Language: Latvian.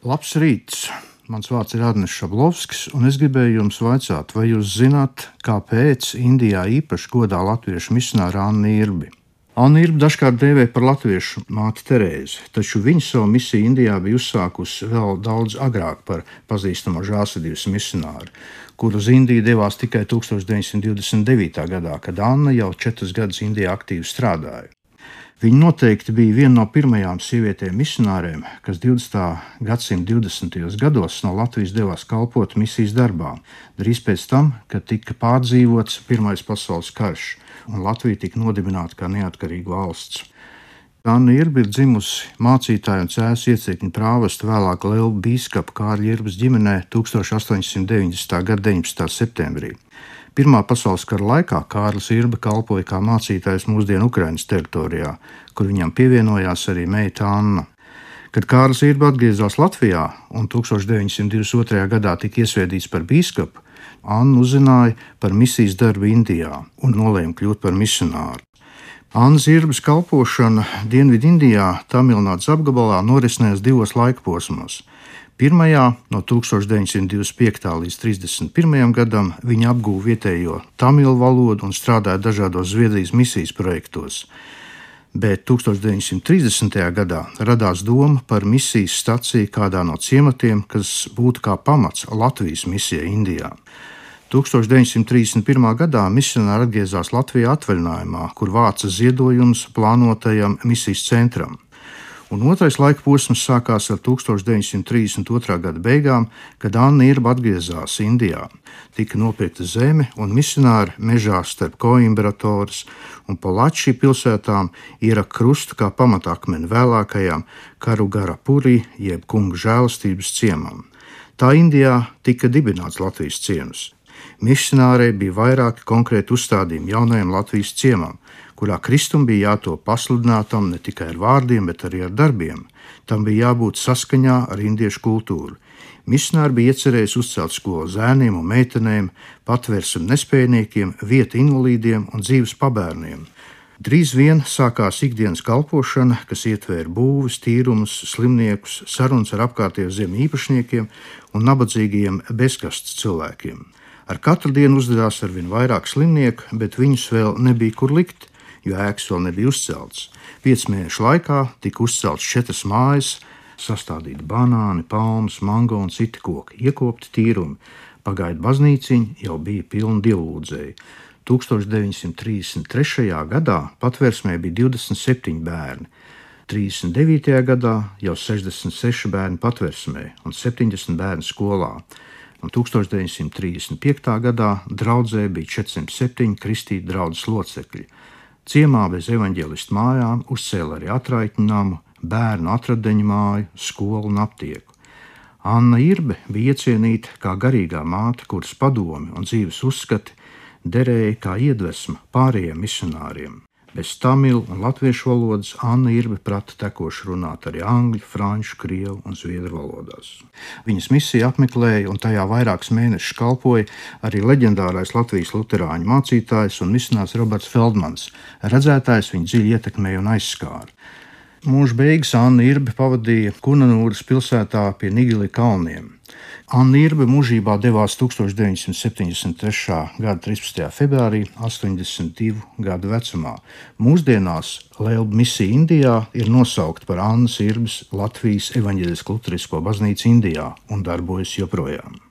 Labs rīts! Mans vārds ir Arnēs Šablovskis, un es gribēju jums vaicāt, vai jūs zināt, kāpēc Indijā īpaši godā latviešu misionāru Annu Irbi? Anna Irba dažkārt dēvē par latviešu māti Terēzi, taču viņa savu misiju Indijā bija uzsākusi vēl daudz agrāk par pazīstamo žālsirdības misionāru, kur uz Indiju devās tikai 1929. gadā, kad Anna jau četrus gadus Indijā aktīvi strādāja. Viņa noteikti bija viena no pirmajām sievietēm misionāriem, kas 20. gadsimta 20. gados no Latvijas devās kalpot misijas darbā, drīz pēc tam, kad tika pārdzīvots Pirmais pasaules karš un Latvija tika nodibināta kā neatkarīga valsts. Anna Irba ir dzimusi mācītāja un cēlus iecirkņa prāvesta, vēlāk Lielu biskupa Kārļa Irbas ģimenē 1890. gada 19. septembrī. Pirmā pasaules kara laikā Kārlis Irba kalpoja kā mācītājs mūsdienu Ukraiņas teritorijā, kur viņam pievienojās arī meita Anna. Kad Kārlis Irba atgriezās Latvijā un 1922. gadā tika iesvētīts par biskupu, Anna uzzināja par misijas darbu Indijā un nolēma kļūt par misionāru. Anna Zirbas kalpošana Dienvidindijā, Tamilnādas apgabalā norisinājās divos laikposmos. Pirmajā, no 1925. līdz 31. gadam, viņa apguva vietējo tamilu valodu un strādāja dažādos Zviedrijas misijas projektos. Bet 1930. gadā radās doma par misijas staciju kādā no ciematiem, kas būtu kā pamats Latvijas misijai Indijā. 1931. gadā misionāri atgriezās Latvijā atvaļinājumā, kur vāca ziedojumus plānotajam misijas centram un otrais laika posms sākās ar 1932. gada beigām, kad Anna Irba atgriezās Indijā. Tika nopirkta zeme, un misionāri mežā starp Koimbratoras un Palači pilsētām ieraka krustu kā pamatakmeni vēlākajām Karugara Puri jeb kungu žēlastības ciemam. Tā Indijā tika dibināts Latvijas ciems. Misionārei bija vairāki konkrēti uzstādījumi jaunajam Latvijas ciemam, kurā Kristum bija jātop pasludinātam ne tikai ar vārdiem, bet arī ar darbiem. Tam bija jābūt saskaņā ar indiešu kultūru. Misionāri bija iecerējis uzcelt skolu zēniem un meitenēm, patvērsim nespējniekiem, vietu invalīdiem un dzīves pabērniem. Drīz vien sākās ikdienas kalpošana, kas ietvēra būvis, tīrumus, slimniekus, sarunas ar apkārtējiem zemi īpašniekiem un nabadzīgiem bezkastes cilvēkiem. Ar katru dienu uzdevās ar vien vairāk slimnieku, bet viņus vēl nebija kur likt jo ēkas vēl nebija uzceltas. Piecu mēnešu laikā tika uzceltas četras mājas, sastādīti banāni, palmas, mango un citi koki, iekopti tīrumi. Pagaidu baznīciņa jau bija pilna dievlūdzēji. 1933. gadā patvērsmē bija 27 bērni. 39. gadā jau 66 bērni patvērsmē un 70 bērni skolā. Un 1935. gadā draudzē bija 407 kristīti draudzes locekļi. Ciemā bez evaņģēlistu mājām uzcēla arī atraitņu namu, bērnu atradeņu māju, skolu un aptieku. Anna Irbe bija iecienīta kā garīgā māte, kuras padomi un dzīves uzskati derēja kā iedvesma pārējiem misionāriem. Bez tamilu un latviešu valodas Anna Irbe prata tekoši runāt arī angļu, franču, krievu un zviedru valodās. Viņas misiju apmeklēja un tajā vairākus mēnešus kalpoja arī leģendārais Latvijas luterāņu mācītājs un misionārs Roberts Feldmans. Redzētājs viņu dziļi ietekmēja un aizskāra. Mūža beigas Anna Irbe pavadīja Kunanūras pilsētā pie Nigili kalniem. Anna Irbe mūžībā devās 1973. gada 13. februārī, 82 gadu vecumā. Mūsdienās Liela misija Indijā ir nosaukta par Annas Irbes Latvijas evaņģēlisko luterisko baznīcu Indijā un darbojas joprojām.